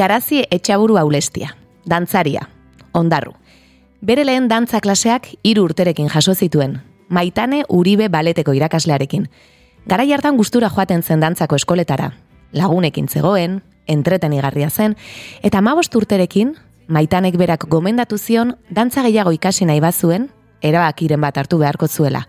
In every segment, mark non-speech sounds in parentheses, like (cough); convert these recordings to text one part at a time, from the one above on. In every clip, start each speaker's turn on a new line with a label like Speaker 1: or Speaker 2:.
Speaker 1: Garazi etxaburu aulestia, dantzaria, ondarru. Bere lehen dantza klaseak hiru urterekin jaso zituen, maitane uribe baleteko irakaslearekin. Gara hartan gustura joaten zen dantzako eskoletara, lagunekin zegoen, entretenigarria zen, eta amabost urterekin, maitanek berak gomendatu zion, dantza gehiago ikasi nahi bazuen, erabakiren bat hartu beharko zuela.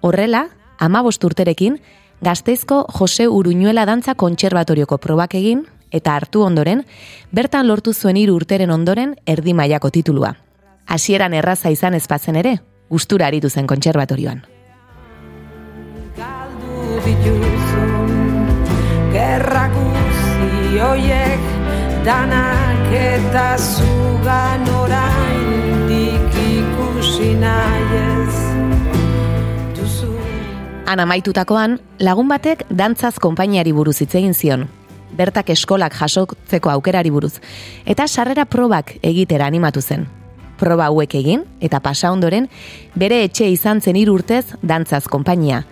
Speaker 1: Horrela, amabost urterekin, gazteizko Jose Uruñuela dantza kontserbatorioko probak egin, eta hartu ondoren, bertan lortu zuen hiru urteren ondoren erdi mailako titulua. Hasieran erraza izan ezpatzen ere, gustura aritu zen kontserbatorioan.
Speaker 2: galdu dituzu Gerra guzti hoiek danak eta zugan oraindik ikusi nahi ez duzu
Speaker 1: Han amaitutakoan, lagun batek dantzaz konpainiari buruz hitz egin zion. Bertak eskolak jasotzeko aukerari buruz. Eta sarrera probak egitera animatu zen. Proba hauek egin, eta pasa ondoren, bere etxe izan zen urtez dantzaz konpainia.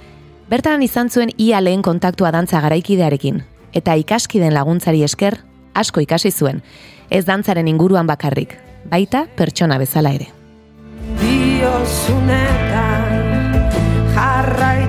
Speaker 1: Bertan izan zuen ia lehen kontaktua dantza garaikidearekin. Eta ikaskiden laguntzari esker, asko ikasi zuen. Ez dantzaren inguruan bakarrik, baita pertsona bezala ere.
Speaker 2: diozunetan jarraitzen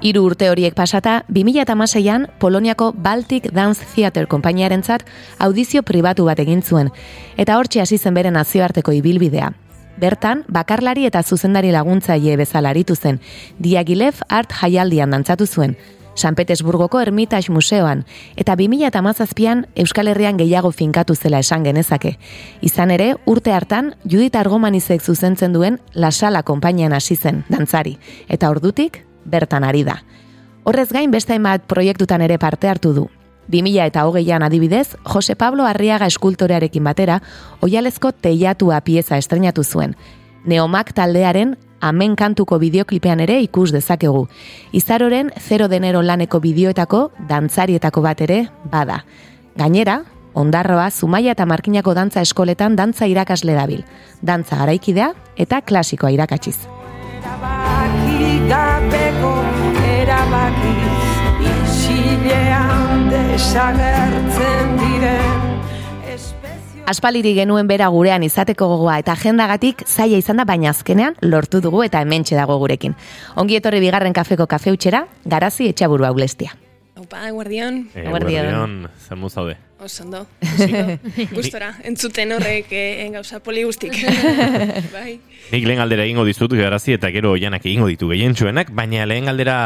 Speaker 1: Hiru urte horiek pasata, 2006an Poloniako Baltic Dance Theater konpainiarentzat audizio pribatu bat egin zuen, eta hortxe hasi zen bere nazioarteko ibilbidea. Bertan, bakarlari eta zuzendari laguntzaile bezala aritu zen, Diagilev Art Jaialdian dantzatu zuen, San Petersburgoko Hermitage Museoan, eta 2008an Euskal Herrian gehiago finkatu zela esan genezake. Izan ere, urte hartan, Judith Argomanizek zuzentzen duen La Sala konpainian hasi zen, dantzari, eta ordutik, bertan ari da. Horrez gain beste hainbat proiektutan ere parte hartu du. 2000 eta hogeian adibidez, Jose Pablo Arriaga eskultorearekin batera, oialezko teiatua pieza estrenatu zuen. Neomak taldearen Amen kantuko bideoklipean ere ikus dezakegu. Izaroren 0 denero laneko bideoetako dantzarietako bat ere bada. Gainera, Ondarroa, Zumaia eta Markinako dantza eskoletan dantza irakasle dabil. Dantza garaikidea eta klasikoa irakatsiz.
Speaker 2: Gabeko erabaki isilean desagertzen diren
Speaker 1: Aspaliri genuen bera gurean izateko gogoa eta agendagatik zaila izan da baina azkenean lortu dugu eta hementxe dago gurekin. Ongi etorri bigarren kafeko kafe utxera, garazi etxaburu aulestia.
Speaker 3: Opa, guardian,
Speaker 1: Eguerdion.
Speaker 4: eguerdion, zer zaude?
Speaker 3: Osondo. Gustora, entzuten horrek eh, gauza poli guztik. bai.
Speaker 4: Nik lehen galdera egingo dizut garazi eta gero oianak egingo ditu gehientsuenak, baina lehen galdera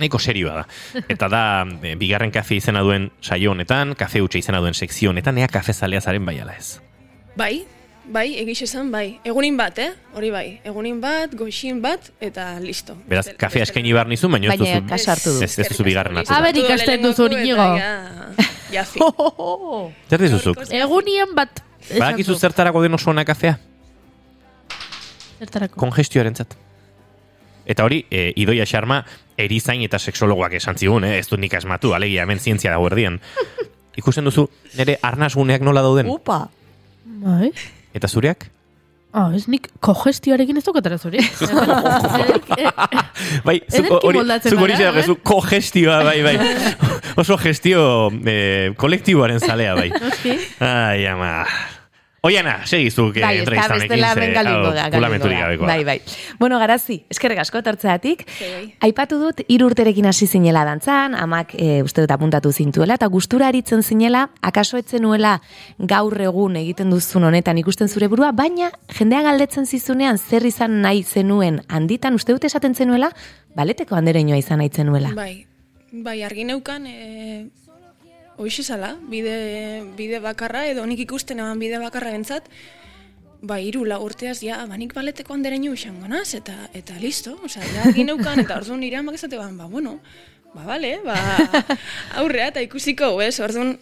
Speaker 4: nahiko serioa da. Eta da, eh, bigarren kafe izena duen saio honetan, kafe utxe izena duen sekzio honetan, ea kafe zalea zaren bai ala ez.
Speaker 3: Bai, bai, egiz esan, bai. Egunin bat, eh? Hori bai. Egunin bat, goxin bat, eta listo.
Speaker 4: Beraz, kafea eskaini behar nizun, baina ez
Speaker 1: Baina
Speaker 4: duzu,
Speaker 1: kasu hartu du.
Speaker 4: ez, ez duzu bigarren hartu.
Speaker 5: A ber,
Speaker 3: Hartu
Speaker 5: ikasten duzu,
Speaker 3: eta
Speaker 5: Iñigo.
Speaker 3: Ja, ja (laughs) fin.
Speaker 4: Zer dizuzuk?
Speaker 5: Egunien bat.
Speaker 4: Badakizu zertarako den oso ona kafea?
Speaker 5: Zertarako.
Speaker 4: Kongestioaren zat. Eta hori, e, Idoia Xarma, erizain eta seksologoak esan zigun, eh? ez dut nik asmatu, alegia hemen zientzia dago erdian. (laughs) Ikusten duzu, nire arnasguneak nola dauden?
Speaker 5: Upa. Bai.
Speaker 4: Eta zureak?
Speaker 5: Ah, ez nik kogestioarekin ez dukatara zuri. (laughs) (laughs)
Speaker 4: Bai, zuk hori, zera, zu kogestioa, bai, bai. (laughs) Oso gestio eh, kolektiboaren zalea, bai. Ai, ama. Oiana, segizuk eh,
Speaker 1: Bai, ez da
Speaker 4: entrevistanekin,
Speaker 1: bestela
Speaker 4: ze,
Speaker 1: hemen galingo
Speaker 4: hau,
Speaker 1: da. galingo
Speaker 4: kulamenturik
Speaker 1: da.
Speaker 4: gabekoa.
Speaker 1: Bai, bai. Bueno, garazi, eskerrik asko tortzeatik.
Speaker 3: Bai.
Speaker 1: Aipatu dut, hiru urterekin hasi zinela dantzan, amak e, uste dut apuntatu zintuela, eta gustura aritzen zinela, akaso etzen nuela gaur egun egiten duzun honetan ikusten zure burua, baina jendea galdetzen zizunean zer izan nahi zenuen handitan, uste dut esaten zenuela, baleteko andereñoa izan nahi zenuela.
Speaker 3: Bai, bai, argi neukan, e, hoxe zala, bide, bide bakarra, edo nik ikusten eban bide bakarra bentzat, ba, iru urteaz, ja, ba, nik baleteko andereño izango naz, eta, eta listo, osea, ja, argi neukan, eta orduan nire amak esate ban, ba, bueno, ba, bale, ba, (laughs) aurrea, eta ikusiko, ez, orduan,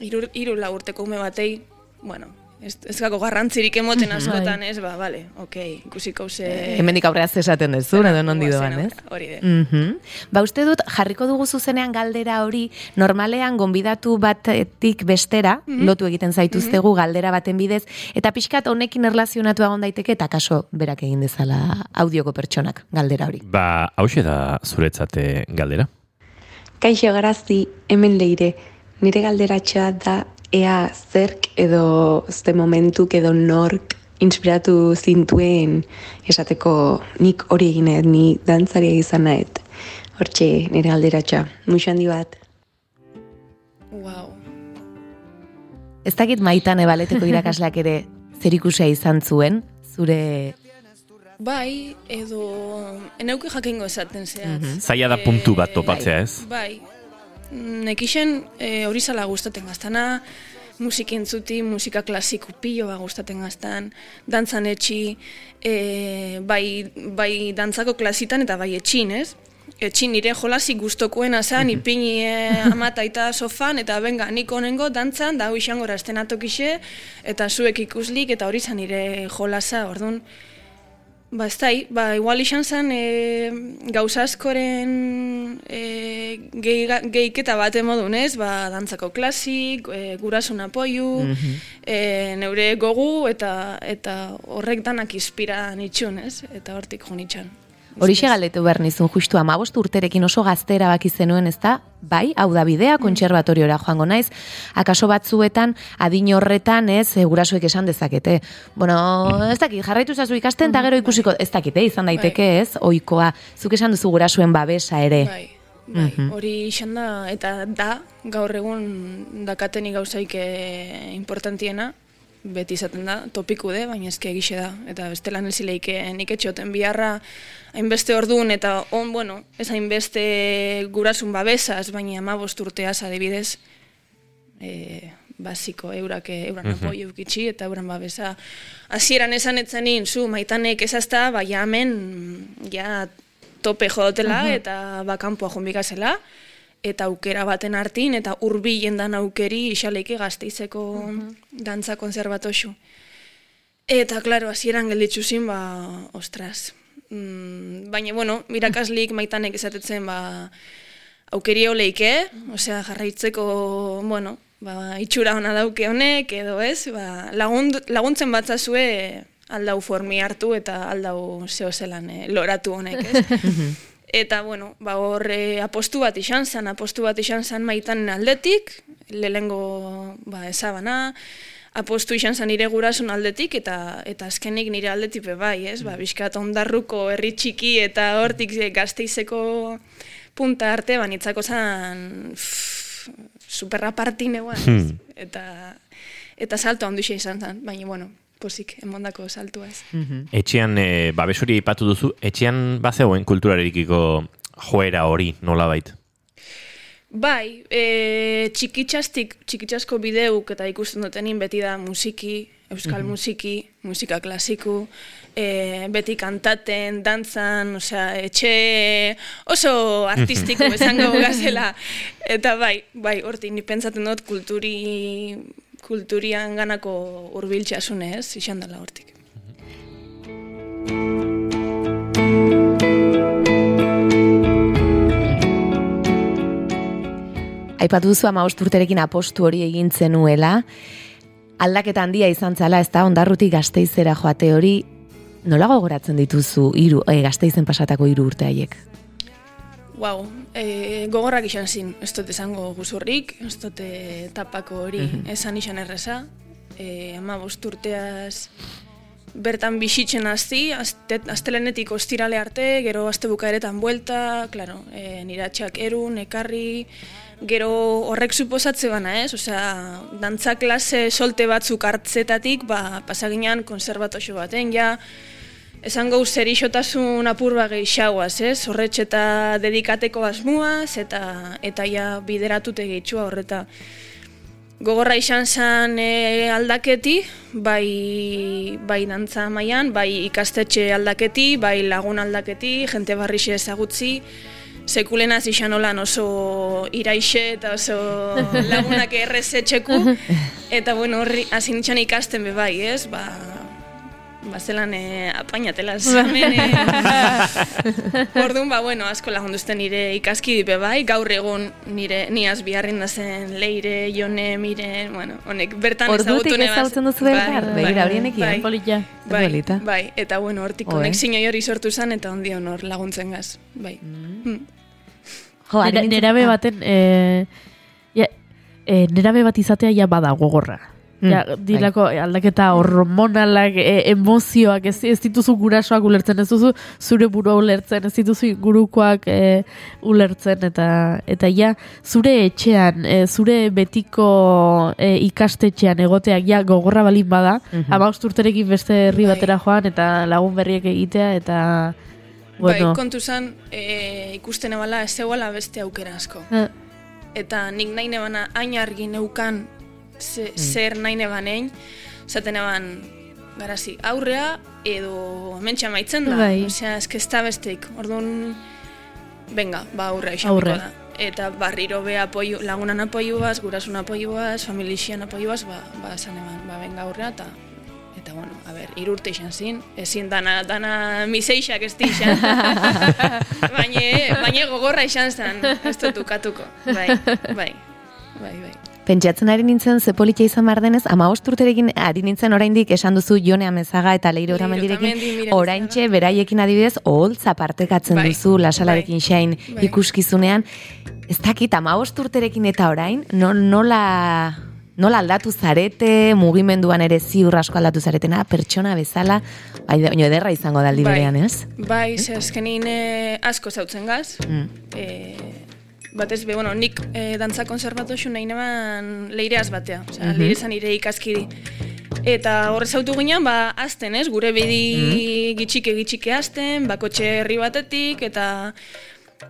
Speaker 3: iru, iru urteko ume batei, bueno, Ez, ez gako garrantzirik emoten askotan, ez, ba, bale, ok, ikusiko ze...
Speaker 1: Hemendik aurrera zesaten duzu, edo nondi doan, ez?
Speaker 3: Hori de.
Speaker 1: Mhm. Ba, uste dut, jarriko dugu zuzenean galdera hori, normalean gonbidatu batetik bestera, lotu egiten zaituztegu galdera baten bidez, eta pixkat honekin erlazionatu egon daiteke, eta kaso berak egin dezala audioko pertsonak galdera hori.
Speaker 4: Ba, hause da zuretzate galdera?
Speaker 6: Kaixo garazi, hemen leire. Nire galderatxoa da ea zerk edo zte momentuk edo nork inspiratu zintuen esateko nik hori egin ni dantzaria izan nahet. Hortxe, nire galderatxoa. Muxo handi bat.
Speaker 3: Wow.
Speaker 1: Ez dakit maitan ebaleteko irakasleak ere zer ikusia izan zuen, zure...
Speaker 3: Bai, edo eneuke jakingo esaten zehat.
Speaker 4: Zaila da puntu bat topatzea, ez?
Speaker 3: Bai, nekixen e, hori zala gustaten gaztana, musik entzuti, musika klasiko pilo ba gustaten gaztan, dantzan etxi, e, bai, bai dantzako klasitan eta bai etxin, ez? Etxin nire jolasik gustokoena zan, ipini (laughs) e, amata eta sofan, eta benga, nik honengo dantzan, da hau izango atokixe, eta zuek ikuslik, eta hori zan nire jolasa, orduan, Ba, ez dai, ba, igual izan zen e, gauza askoren e, gehi, gehiketa bat emodun ez, ba, dantzako klasik, e, gurasun apoiu, e, neure gogu eta eta horrek danak inspira nitxun ez, eta hortik jo nitxan.
Speaker 1: Horixe galdetu behar nizun, justu amabost urterekin oso gazte erabaki zenuen, ez da? Bai, hau da bidea, kontserbatoriora joango naiz, akaso batzuetan, adin horretan, ez, e, gurasoek esan dezakete. Bueno, ez dakit, jarraitu zazu ikasten, eta gero ikusiko, ez dakit, eh, izan daiteke, ez, oikoa, zuk esan duzu gurasoen babesa ere.
Speaker 3: Bai, bai, hori izan da, eta da, gaur egun dakatenik gauzaik eh, importantiena, beti izaten da, topiku de, baina ezke egixe da. Eta bestela nezileike nik etxoten biharra hainbeste orduan, eta on, bueno, ez hainbeste gurasun babesaz, baina ama urteaz adibidez, e, basiko eurak, euran
Speaker 4: Mhm.
Speaker 3: apoio ukitxi, eta euran babesa. Hasieran esan etzenin, zu, maitanek ezazta, baina hemen, ja, tope jodotela, eta bakanpoa jonbikazela, eta aukera baten hartin, eta hurbilen dan aukeri isaleike gazteizeko dantza konservatoxu. Eta, klaro, hasieran gelditzu zin, ba, ostras. Mm, baina, bueno, mirakaslik maitanek esatetzen, ba, aukeri oleike, osea, jarraitzeko, bueno, ba, itxura ona dauke honek, edo ez, ba, lagun, laguntzen batzazue aldau formi hartu eta aldau zeo zelan eh, loratu honek, ez? (laughs) Eta, bueno, ba, hor eh, apostu bat izan zen, apostu bat izan zen maitan aldetik, lehengo ba, ezabana, apostu izan zen nire gurasun aldetik, eta eta azkenik nire aldetik bai, ez? Ba, bizkat ondarruko herri txiki eta hortik gazteizeko punta arte, ba, nitzako zen superra partineguan, ez? Eta, eta salto handu izan zen, baina, bueno, posik, emondako saltua ez.
Speaker 4: Etxean, e, babes hori ipatu duzu, etxean bazegoen kulturarikiko joera hori nolabait.
Speaker 3: Bai, e, txikitxastik, txikitxasko bideuk eta ikusten dutenin beti da musiki, euskal musiki, musika klasiku, e, beti kantaten, dantzan, osea, etxe oso (laughs) artistiko esango gazela. Eta bai, bai, horti, ni pentsaten dut kulturi, kulturian ganako urbiltxasune ez, izan dela hortik.
Speaker 1: Aipatu duzu ama urterekin apostu hori egin zenuela, aldaketa handia izan zala, ez da, ondarrutik gazteizera joate hori, nola gogoratzen dituzu iru, e, gazteizen pasatako hiru urte haiek?
Speaker 3: Wow, e, gogorrak izan zin, ez dut esango guzurrik, ez dut e, tapako hori esan izan erreza, e, ama urteaz bertan bisitzen azte, astelenetik ostirale arte, gero aste bukaeretan buelta, claro, e, niratxak erun, ekarri, gero horrek suposatze bana, ez? Osea, dantza klase solte batzuk hartzetatik, ba, pasaginan konservatoxo baten, ja, esango zerixotasun apur ba geixauaz, ez? Horretxe eta dedikateko asmuaz, eta eta ja bideratute gehitxua horreta. Gogorra izan zen e, aldaketi, bai, bai dantza mailan, bai ikastetxe aldaketi, bai lagun aldaketi, jente barrixe ezagutzi, sekulena zixan olan oso iraixe eta oso lagunak (laughs) errezetxeku. Eta bueno, horri hasi nintzen ikasten be bai, ez? Ba, ba zelan eh, apainatela (laughs) hemen. Eh. Orduan, ba, bueno, asko lagunduzten nire ikaski be bai, gaur egun nire niaz biharrin da zen leire, jone, mire, bueno, honek bertan
Speaker 1: Ordutik
Speaker 3: ezagutu nebaz.
Speaker 1: ezagutzen duzu elkar? Begira, horienekin,
Speaker 3: bai,
Speaker 5: polita.
Speaker 3: bai,
Speaker 1: Polita.
Speaker 3: bai, eta bueno, hortik
Speaker 1: Oe.
Speaker 3: konexio hori sortu zen, eta ondi honor laguntzen gaz, bai. Mm.
Speaker 1: Jo, ari
Speaker 5: Nera- Nerabe
Speaker 1: ah,
Speaker 5: baten, e, ja, e, nerabe bat izatea ja bada gogorra.
Speaker 1: Mm,
Speaker 5: Ja, dilako aldaketa hormonalak, e, emozioak, ez, ez dituzu gurasoak ulertzen, ez duzu zure burua ulertzen, ez dituzu gurukoak e, ulertzen, eta eta ja, zure etxean, e, zure betiko e, ikastetxean egoteak ja gogorra balin bada,
Speaker 1: Mhm.
Speaker 5: ama urterekin beste herri
Speaker 3: Bai.
Speaker 5: batera joan, eta lagun berriek egitea, eta... Bueno,
Speaker 3: Bai, kontu zan, e, ikusten ebala, ez zegoela beste aukera asko.
Speaker 5: eh,
Speaker 3: Eta nik nahi nebana hain argi neukan ze, zer nahi nebanein, zaten eban garazi aurrea edo hementxe amaitzen da.
Speaker 5: Bai.
Speaker 3: Osea, eske ez da besteik. Orduan, venga, ba aurrea
Speaker 5: Aurre.
Speaker 3: da. Eta barriro be apoio, lagunan apoioaz, gurasun apoioaz, familixian apoioaz, ba, ba esan eban, ba venga aurrea, eta Eta bueno, a ber, irurte izan zin, ezin dana, dana miseixak ez di izan. (laughs) baina, baina gogorra izan zen, ez dut ukatuko. Bai, bai, bai, bai.
Speaker 1: Pentsatzen ari nintzen ze politia izan behar denez, ama urterekin ari nintzen oraindik esan duzu Jone Amezaga eta Leiro
Speaker 3: Miren
Speaker 1: oraintxe beraiekin adibidez, oholtza partekatzen
Speaker 3: Bai,
Speaker 1: duzu lasalarekin
Speaker 3: bai,
Speaker 1: xain
Speaker 3: bai.
Speaker 1: ikuskizunean. Ez dakit, ama urterekin eta orain, no, nola, nola aldatu zarete, mugimenduan ere ziur asko aldatu zaretena, pertsona bezala, bai, baina ederra izango da aldi
Speaker 3: Bai.
Speaker 1: berean, ez?
Speaker 3: Bai, ze azkenin eh, asko zautzen gaz.
Speaker 1: Mm.
Speaker 3: Eh, batez be, bueno, nik eh, dantza konservatoxu nahi neban leireaz batea. Osea,
Speaker 1: Mhm.
Speaker 3: leire zan nire ikaskidi. Eta horre zautu ginen, ba, azten, ez? Gure bedi gitxike gitxike azten, bakotxe herri batetik, eta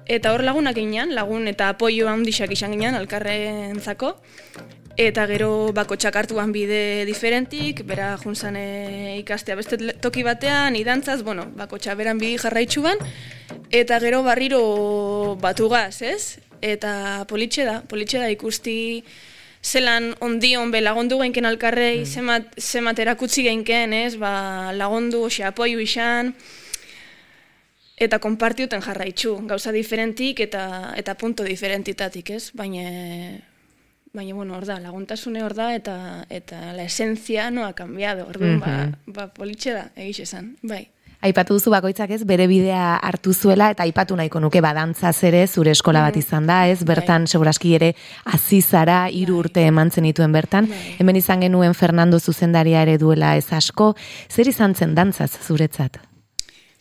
Speaker 3: eta hor lagunak ginen, lagun eta apoio handixak izan ginen, alkarrentzako. Eta gero bakotxak hartuan bide diferentik, bera junzan e, ikastea beste toki batean, idantzaz, bueno, bakotxa beran bidi jarraitxuan, eta gero barriro batugaz, ez? Eta politxe da, politxe da ikusti zelan ondion be lagondu genken alkarrei, zemat, zemat erakutsi genken, ez? Ba, lagondu, ose, apoio izan, eta konpartiuten jarraitzu, gauza diferentik eta eta punto diferentitatik, ez? Baina baina bueno, hor da, laguntasune hor da eta eta la esencia no ha cambiado. Orduan ba, ba politxe da, egiz esan. Bai.
Speaker 1: Aipatu duzu bakoitzak ez bere bidea hartu zuela eta aipatu nahiko nuke badantzaz ere zure eskola bat izan da, ez? Bertan seguraski ere hasi zara hiru urte eman zenituen bertan.
Speaker 3: Bai.
Speaker 1: Hemen izan genuen Fernando zuzendaria ere duela ez asko. Zer izan zen dantzaz zuretzat?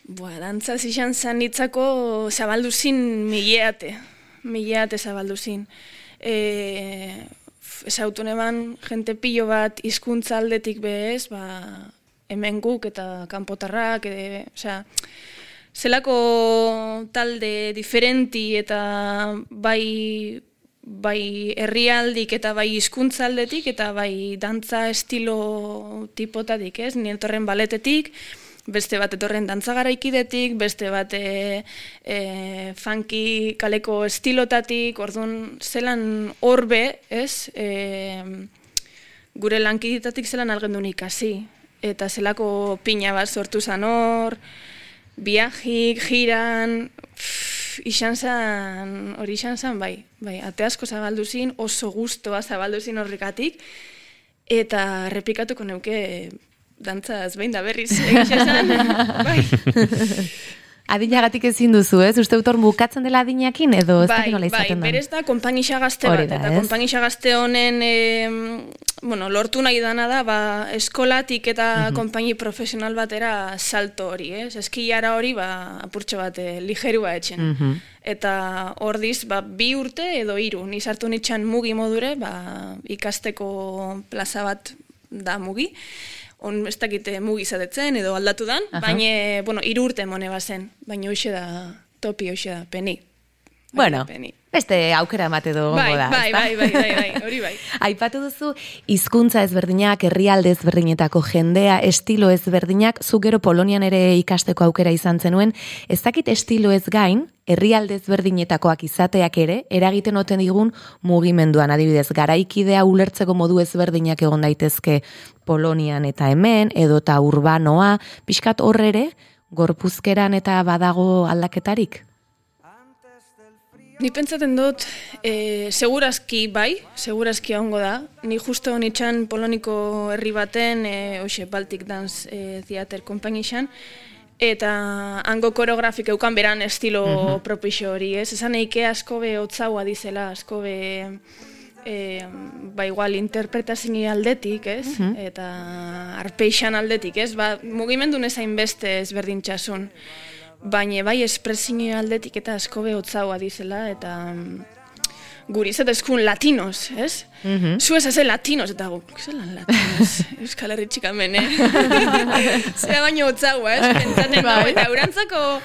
Speaker 3: Boa, dantza izan zan nitzako zabaldu zin mileate. Mileate zabaldu zin. E, ezautu neban, jente pilo bat hizkuntza aldetik bez, ba, hemen guk eta kanpotarrak, ede, osea, zelako talde diferenti eta bai bai herrialdik eta bai hizkuntza aldetik eta bai dantza estilo tipotatik, ez? Ni etorren baletetik, beste bat etorren dantza garaikidetik, beste bat e, e, funky kaleko estilotatik, orduan zelan horbe, ez? E, gure lankiditatik zelan algendun ikasi. Eta zelako pina bat sortu zan hor, viajik, jiran, pff, izan zan, hori izan zan, bai, bai, ate asko zabaldu zin, oso gustoa zabaldu zin horrekatik, eta repikatuko neuke dantzaz behin da berriz, egiz esan, (laughs) bai.
Speaker 1: Adinagatik ezin duzu, ez? Uste dut hor bukatzen dela adinakin edo ez dakit nola
Speaker 3: bai,
Speaker 1: izaten da?
Speaker 3: berez da konpainisa gazte bat,
Speaker 1: da,
Speaker 3: eta
Speaker 1: ez?
Speaker 3: konpainisa gazte honen e, bueno, lortu nahi dana da, ba, eskolatik eta
Speaker 1: Mhm.
Speaker 3: konpaini profesional batera salto hori, ez? Eskilara hori, ba, apurtxo bat, e, ligerua etxen.
Speaker 1: Mhm.
Speaker 3: Eta ordiz, ba, bi urte edo hiru, ni sartu nitxan mugi modure, ba, ikasteko plaza bat da mugi, on ez dakite mugi zatetzen edo aldatu dan,
Speaker 1: Aha.
Speaker 3: baina, bueno, hiru urte mone bazen, baina hoxe da, topi hoxe da, peni.
Speaker 1: Bueno, beste aukera emate du
Speaker 3: Bai,
Speaker 1: da.
Speaker 3: bai, bai, bai, bai, bai, (laughs) hori bai.
Speaker 1: Aipatu duzu hizkuntza ezberdinak, herrialde ezberdinetako jendea, estilo ezberdinak, zu gero Polonian ere ikasteko aukera izan zenuen, ez dakit estilo ez gain, herrialde ezberdinetakoak izateak ere, eragiten oten digun mugimenduan, adibidez, garaikidea ulertzeko modu ezberdinak egon daitezke Polonian eta hemen, edota urbanoa, pixkat horre ere, gorpuzkeran eta badago aldaketarik?
Speaker 3: Ni pentsaten dut, e, segurazki bai, segurazki ongo da. Ni justo nitxan poloniko herri baten, e, hoxe, Baltic Dance e, Theater Company xan, eta hango koreografik eukan beran estilo uh propixo hori, ez? Esan eike asko be hotzaua dizela, asko be e, ba igual interpretazini aldetik, ez? Eta arpeixan aldetik, ez? Ba, mugimendu nezain beste ezberdintxasun. Baina bai espresini aldetik eta asko be hotzaua dizela, eta mm, guri eskun latinos, ez?
Speaker 1: Mhm.
Speaker 3: Zu ez ezen latinos, eta guk, zelan latinos, (laughs) Euskal Herri txikamen, eh? (laughs) Zera baino hotzaua, ez? Pentsaten
Speaker 1: Bai.
Speaker 3: dago, eta eurantzako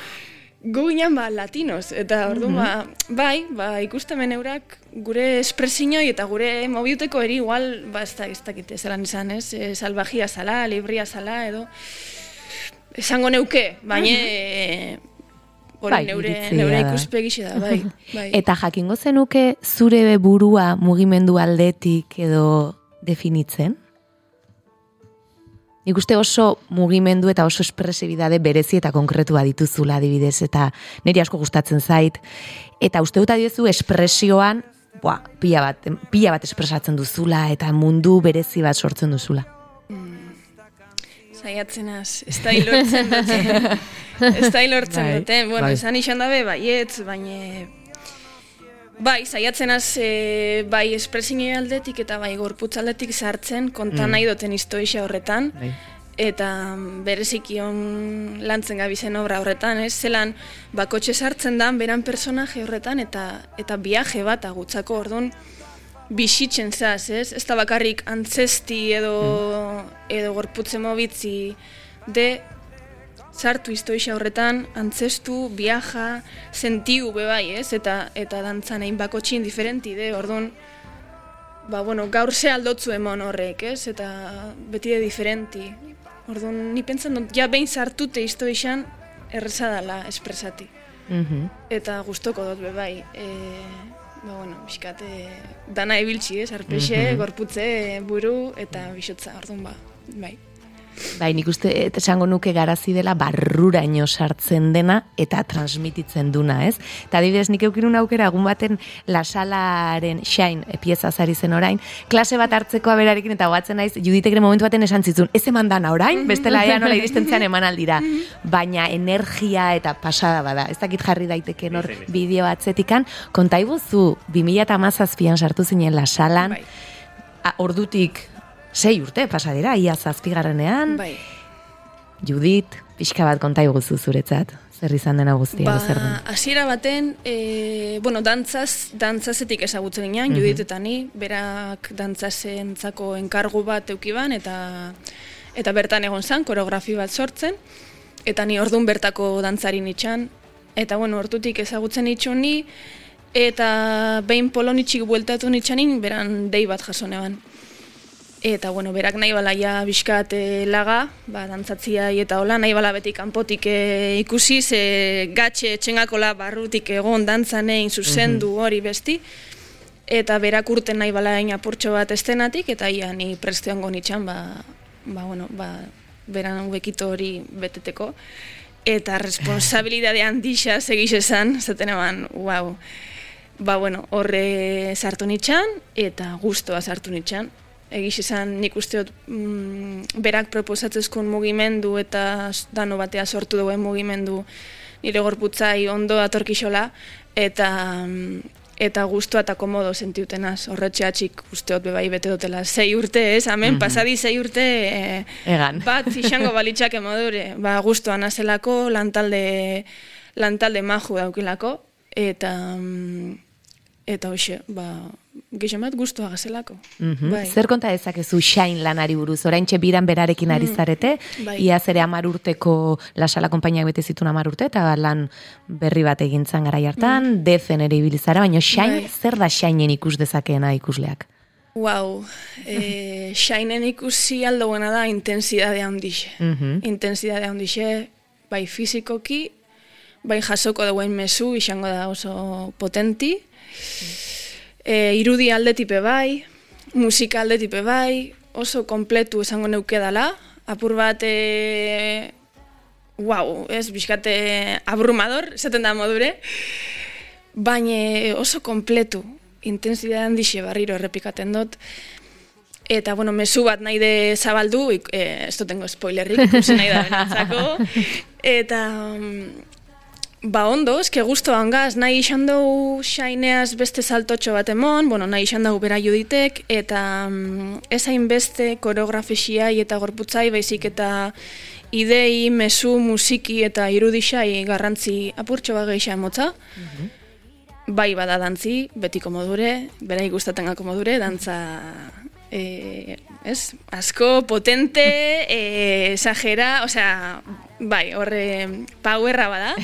Speaker 3: gu ginen ba latinos, eta orduan ba, bai, ba, ikustemen eurak gure espresiñoi eta gure mobiuteko eri igual, ba, ez da, ez dakit, zelan izan, ez? E, salvajia zala, libria zala, edo esango neuke, baina e, hori
Speaker 1: Bai,
Speaker 3: neure,
Speaker 1: iritzia
Speaker 3: neure
Speaker 1: da.
Speaker 3: ikuspegi da, bai. bai.
Speaker 1: Eta jakingo zenuke zure burua mugimendu aldetik edo definitzen? Nik uste oso mugimendu eta oso espresibidade berezi eta konkretua dituzula adibidez, eta niri asko gustatzen zait. Eta uste dut adiezu espresioan, boa, pila bat, pila bat espresatzen duzula eta mundu berezi bat sortzen duzula.
Speaker 3: Saiatzen az, ez da ilortzen duten. (laughs) ez da ilortzen
Speaker 1: Bai,
Speaker 3: duten. Bueno,
Speaker 1: bai.
Speaker 3: esan izan dabe, baietz, baina... Bai, saiatzen az, e, bai espresini aldetik eta bai gorputz aldetik sartzen, konta nahi duten historia horretan.
Speaker 1: Bai.
Speaker 3: Eta mm, bereziki on lantzen gabizen obra horretan, ez? Zelan bakotxe sartzen da beran personaje horretan eta eta viaje bat agutzako ordun bisitzen zaz, ez? Ez da bakarrik antzesti edo, edo gorputze mobitzi de sartu historia horretan, antzestu, viaja, sentiu be bai, ez? Eta, eta dantzan egin bakotxin diferenti de, orduan, ba, bueno, gaur ze aldotzu emon horrek, ez? Eta beti de diferenti. Orduan, ni pentsan dut, ja behin sartute historian, erreza dala espresati.
Speaker 1: Mhm.
Speaker 3: Eta gustoko dut be bai. E, ba, bueno, biskat, e, dana ibiltzi, ez? Arpexe, gorputze, buru, eta bisotza, orduan ba, bai.
Speaker 1: Bai, nik uste et esango nuke garazi dela barruraino sartzen dena eta transmititzen duna, ez? Eta adibidez, nik eukinun aukera egun baten lasalaren shine e, pieza zari zen orain, klase bat hartzeko aberarekin eta batzen naiz, juditek ere momentu baten esan zizun, ez eman dana orain, bestela ea nola iristen zean eman aldira. Baina energia eta pasada bada, ez dakit jarri daiteke hor bideo atzetikan, konta iguzu, 2008an sartu zinen lasalan,
Speaker 3: Bai,
Speaker 1: a, ordutik sei urte pasadira, ia zazpigarrenean,
Speaker 3: bai.
Speaker 1: Judit, pixka bat konta iguzu zuretzat, zer izan dena guztia,
Speaker 3: Ba,
Speaker 1: zer den.
Speaker 3: hasiera baten, e, bueno, dantzaz, dantzazetik ezagutzen ginen, Judit eta ni, berak dantzazentzako enkargu bat eukiban, eta eta bertan egon zan, koreografi bat sortzen, eta ni ordun bertako dantzari nitxan, eta bueno, hortutik ezagutzen nitxun ni, eta behin polonitxik bueltatu nitxanin, beran dei bat jaso neban. Eta, bueno, berak nahi bala ja bizkat eh, laga, ba, dantzatziai eta hola, nahi bala beti kanpotik eh, ikusi, ze gatxe txengakola barrutik egon dantzan egin zuzendu hori besti. Eta berak urten nahi bala apurtxo bat estenatik, eta ia ni presteango nitxan, ba, ba, bueno, ba, beran bekito hori beteteko. Eta responsabilidade handixa segiz esan, zaten eban, wow. Ba, bueno, horre sartu nitxan, eta gustoa sartu nitxan. Egiz esan nik usteot mm, berak proposatzezkun mugimendu eta dano batea sortu duen mugimendu nire gorputzai ondo atorkixola, eta mm, eta gustoa eta komodo sentiutenaz. Horretxeatxik usteot bebai bete dutela. Sei urte, ez? Hemen pasadi sei urte eh,
Speaker 1: Egan. (laughs)
Speaker 3: bat izango balitxake modure. Ba, gustoa nazelako, lantalde, lantalde maju daukilako, eta mm, eta hoxe, ba, gehien bat guztua gazelako.
Speaker 1: Mhm.
Speaker 3: Bai.
Speaker 1: Zer konta dezakezu Shine lanari buruz? Oraintxe biran berarekin ari zarete,
Speaker 3: bai.
Speaker 1: iaz ere amar urteko lasala konpainiak bete zituen amar urte, eta lan berri bat egintzan gara hartan, dezen ere ibilizara, baina Shine,
Speaker 3: Bai.
Speaker 1: zer da Shineen ikus dezakeena ikusleak?
Speaker 3: Wow, e, (laughs) shainen ikusi aldoena da intensidade handixe.
Speaker 1: Mhm.
Speaker 3: Intensidade handixe, bai fizikoki, bai jasoko dauen mezu, izango da oso potenti. E, irudi aldetipe bai, musika aldetipe bai, oso kompletu esango neuke dala. Apur bat, e, wow, ez, bizkate abrumador, esaten da modure. Baina oso kompletu, intensidade handixe barriro errepikaten dut. Eta, bueno, mezu bat nahi de zabaldu, eh, ez dutengo spoilerrik, (laughs) ikusi nahi da benatzako. Eta, mm, ba ondo, eske guztu hangaz, nahi izan dugu xaineaz beste saltotxo bat emon, bueno, nahi izan dugu bera juditek, eta mm, ez beste koreografisiai eta gorputzai, baizik eta idei, mezu, musiki eta irudixai garrantzi apurtxo bat gehiago emotza. Bai bada dantzi, betiko modure, berai gustatengako modure, dantza e, ez, asko, potente, (laughs) e, exagera, osea, bai, horre powerra bada,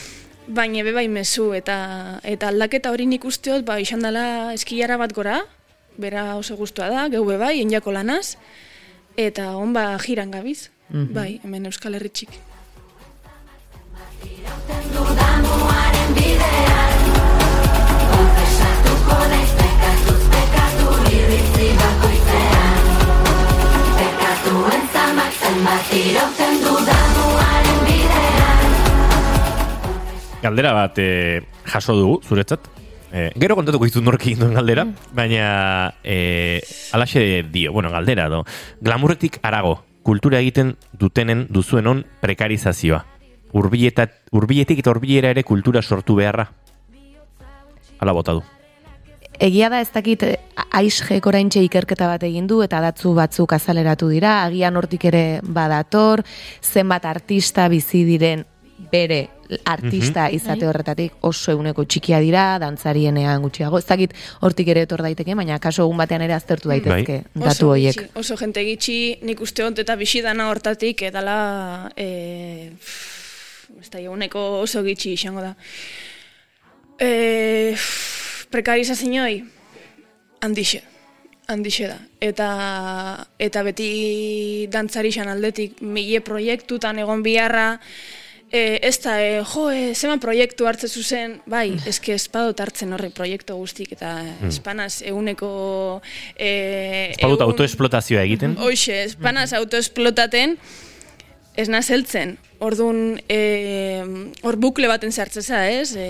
Speaker 3: (laughs) baina be bai mezu, eta, eta aldaketa hori nik usteot, ba, izan dela eskilara bat gora, bera oso guztua da, geu be bai, enjako lanaz, eta hon ba jiran gabiz, bai, hemen Euskal Herritxik.
Speaker 4: Galdera bat e, jaso dugu, zuretzat. E, gero kontatuko izut nork egin duen galdera, baina e, alaxe dio, bueno, galdera do. Glamurretik arago, kultura egiten dutenen duzuen on prekarizazioa. Urbietat, urbietik eta urbiera ere kultura sortu beharra. Hala bota du.
Speaker 1: Egia da ez dakit eh, aisjek oraintxe ikerketa bat egin du eta datzu batzuk azaleratu dira, agian hortik ere badator, zenbat artista bizi diren bere artista izate horretatik oso eguneko txikia dira, dantzarienean gutxiago. Ez dakit hortik ere etor daiteke, baina kaso egun batean ere aztertu daitezke
Speaker 3: Oso
Speaker 1: datu horiek.
Speaker 3: oso jente gitxi, nik uste hont eta bisidana hortatik edala e, ez da, eguneko oso gitxi izango da. E, prekarizazioi handixe, handixe da. Eta, eta beti dantzari xan aldetik mile proiektutan egon biharra, e, ez da, e, jo, e, zema proiektu hartze zuzen, bai, eske espadot hartzen horre proiektu guztik, eta espanaz eguneko... E,
Speaker 4: Ez badut
Speaker 3: egun-
Speaker 4: autoesplotazioa egiten.
Speaker 3: Hoxe, espanaz autoesplotaten, ez nazeltzen. Orduan, e, hor bukle baten sartzeza, ez? E,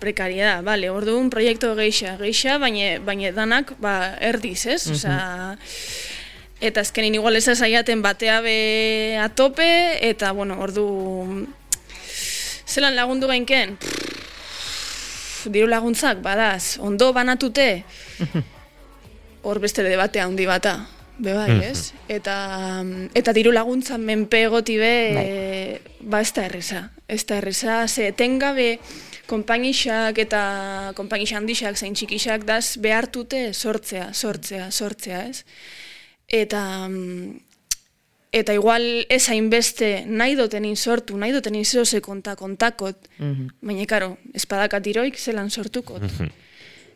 Speaker 3: prekariedad, bale, orduan proiektu geixa, geixa, baina, baina danak, ba, erdiz, ez? Osea, eta azkenin igual ez saiaten batea be a tope, eta, bueno, ordu, zelan lagundu gainken? Diru laguntzak, badaz, ondo banatute, hor beste debate handi bata. Be bai, ez? Eta, eta diru laguntza menpe egoti be, e, ba ez da erreza. Ez da erreza, ze etengabe konpainixak eta konpainix handixak zein txikixak daz behartute sortzea, sortzea, sortzea, ez? Eta, mm, eta igual ez hainbeste nahi dotenin sortu, nahi dotenin zehose konta kontakot, baina, karo, espadakat iroik zelan sortukot.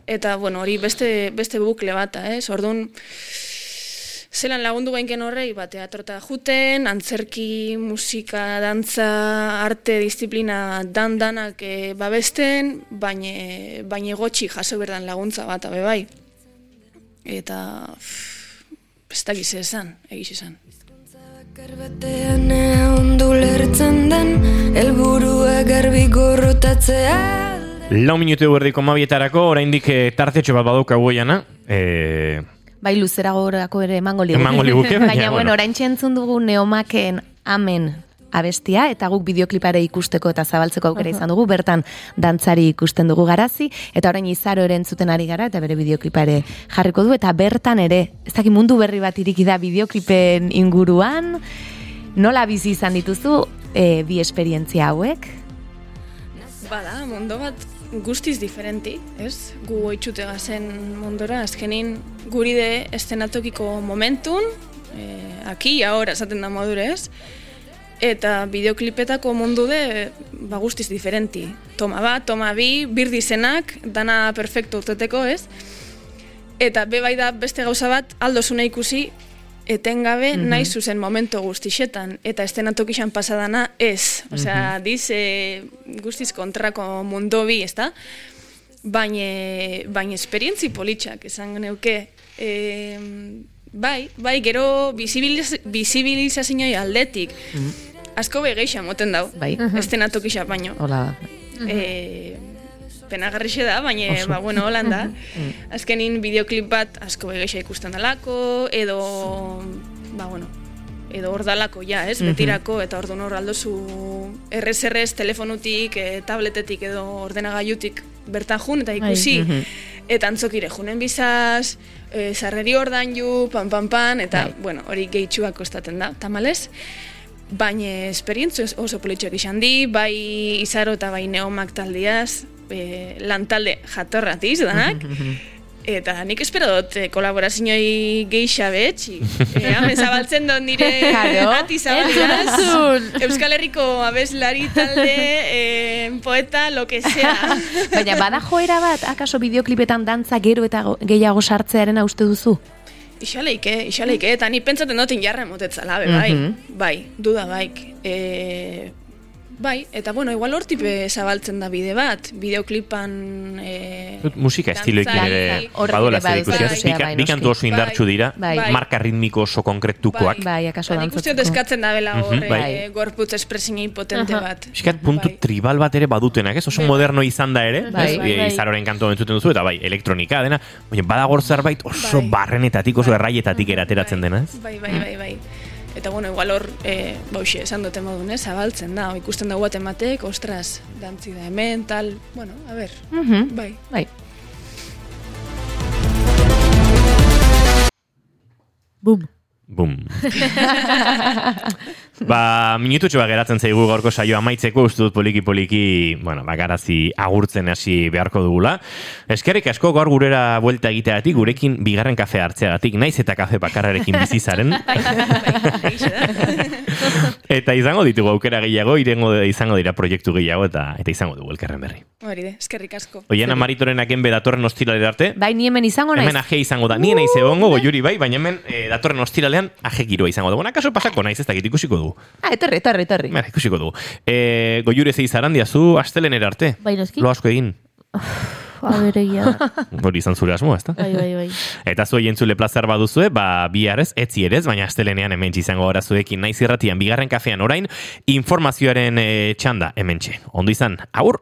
Speaker 3: Eta, bueno, hori beste, beste bukle bata, ez? Orduan, zelan lagundu gainken horrei, ba, teatrota juten, antzerki, musika, dantza, arte, disiplina, dan danak e, babesten, baina baina gotxi jaso berdan laguntza bat, abe bai. Eta, ez dakiz esan, egiz esan.
Speaker 7: Karbatean ondo lertzen den, helburua garbi gorrotatzea.
Speaker 4: Lau minutu erdiko mabietarako, oraindik eh, tartetxo bat badaukagu goiana. Eh,
Speaker 1: Bai, luzeragorako ere emango liguke.
Speaker 4: Emango liguke, baina, (laughs)
Speaker 1: baina,
Speaker 4: bueno.
Speaker 1: bueno, oraintxe entzun dugu neomaken amen abestia, eta guk bideoklipare ikusteko eta zabaltzeko aukera izan dugu, bertan dantzari ikusten dugu garazi, eta orain izaro ere entzuten ari gara, eta bere bideoklipare jarriko du, eta bertan ere, ez dakit mundu berri bat iriki da bideoklipen inguruan, nola bizi izan dituzu e, bi esperientzia hauek?
Speaker 3: Bada, mundu bat guztiz diferenti, ez? Gu oitxute gazen mundora, azkenin guri de estenatokiko momentun, eh, aki, ahora, esaten da modure, ez? Eta bideoklipetako mundu de, ba guztiz diferenti. Toma bat, toma bi, birdizenak, dana perfecto urteteko, ez? Eta be bai da beste gauza bat, aldosuna ikusi, etengabe
Speaker 1: Mhm.
Speaker 3: nahi zuzen momento guztixetan, eta estenatokixan pasadana ez. Osea, diz, e, guztiz kontrako mundu bi, ezta? Baina, baina esperientzi politxak, esan neuke. E, bai, bai, gero bizibiliz, bizibilizazioa aldetik. Asko begeixa moten dau,
Speaker 1: Bai.
Speaker 3: estenatokixa baino.
Speaker 1: Hola.
Speaker 3: E, penagarrixe da, baina, ba, bueno, holan da. (laughs) Azkenin bideoklip bat asko begeixa ikusten dalako, edo, ba, bueno, edo hor dalako, ja, ez, betirako, eta orduan hor aldozu errez-errez telefonutik, e, tabletetik edo ordenagailutik bertan jun, eta ikusi, eta antzokire junen bizaz, e, sarreri ordan ju, pan, pan, pan, eta,
Speaker 1: Bai.
Speaker 3: bueno, hori gehitxuak kostaten da, tamalez, baina esperientzio oso politxoak izan di, bai izaro eta bai neomak taldiaz, e, lantalde jatorratiz danak, (laughs) Eta nik espero dut eh, kolaborazioi geixa betxi. E, hemen zabaltzen dut nire (laughs)
Speaker 1: Claro.
Speaker 3: ati. Euskal Herriko abeslari talde, eh, poeta, lo que sea. (laughs)
Speaker 1: Baina bada joera bat, akaso bideoklipetan dantza gero eta go- gehiago sartzearen uste duzu?
Speaker 3: Ixaleike, ixaleike, eta ni pentsaten dut injarra emotetzala, be, bai,
Speaker 1: Mhm.
Speaker 3: bai, duda baik. E, bai, eta bueno, igual hortipe zabaltzen da bide bat, bideoklipan... E,
Speaker 4: musika estiloekin ere badola zer
Speaker 1: bai,
Speaker 4: ikusi,
Speaker 1: bai,
Speaker 4: Bi-
Speaker 1: bai,
Speaker 4: kantu oso indartsu dira,
Speaker 1: Bai.
Speaker 4: marka ritmiko oso konkretukoak.
Speaker 1: Bai, akaso
Speaker 3: Ba, nik uste eskatzen da bela hor,
Speaker 4: Mhm, bai.
Speaker 3: eh, gorputz espresinei potente bat.
Speaker 4: Piskat puntu
Speaker 3: Bai.
Speaker 4: tribal bat ere badutenak, ez? Oso
Speaker 3: Bai.
Speaker 4: moderno izan da ere,
Speaker 1: Bai,
Speaker 4: ez?
Speaker 5: bai,
Speaker 4: E,
Speaker 5: bai.
Speaker 4: Izaroren kantu entzuten duzu, eta bai, elektronika dena, baina badagor zerbait oso
Speaker 3: Bai.
Speaker 4: barrenetatik, oso
Speaker 3: Bai.
Speaker 4: erraietatik erateratzen
Speaker 3: Bai,
Speaker 4: dena, ez?
Speaker 3: Bai, bai, bai, bai. Eta bueno, igual hor, e, bauxe, esan dute modun, eh, zabaltzen da, ikusten da guat ematek, ostras, dantzi da hemen, tal, bueno, a ber,
Speaker 1: Mhm.
Speaker 3: bai.
Speaker 1: Bai.
Speaker 5: Bum.
Speaker 4: Bum. (laughs) (laughs) ba, minututxo bat geratzen zaigu gaurko saio amaitzeko, uste dut poliki-poliki, bueno, bagarazi agurtzen hasi beharko dugula. Eskerrik asko gaur gurera buelta egiteagatik, gurekin bigarren kafe hartzeagatik, naiz eta kafe bakarrarekin bizizaren. (laughs)
Speaker 3: Bai, bai, da.
Speaker 4: eta izango ditugu aukera gehiago, irengo izango dira proiektu gehiago, eta eta izango dugu elkarren berri.
Speaker 3: Hori de, eskerrik asko.
Speaker 4: Oiena maritorenak enbe datorren ostiralera arte,
Speaker 1: Bai, ni hemen izango naiz.
Speaker 4: Hemen aje izango da, nien naiz egongo, goiuri bai, baina hemen eh, datorren ostiralean aje giroa izango dugu. Akaso pasako naiz ez dakit ikusiko dugu.
Speaker 1: Ah, etorri, etorri, etorri.
Speaker 4: Mira, ikusiko dugu. E, goiure zei zarandia, zu astelenera arte.
Speaker 5: Bai, noski?
Speaker 4: Lo asko egin. (sighs)
Speaker 5: Aberegia. (laughs)
Speaker 4: Hori izan zure asmoa, ezta?
Speaker 5: Bai, bai, bai. (laughs)
Speaker 4: Eta zu entzule plazar baduzue, ba, biharrez, etzi erez, baina astelenean hemen izango gara zuekin naiz irratian, bigarren kafean orain, informazioaren e, txanda hemen Ondo izan, aur!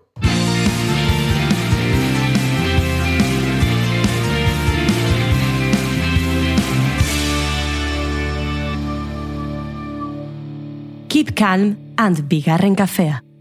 Speaker 8: Calm and bigarren kafea.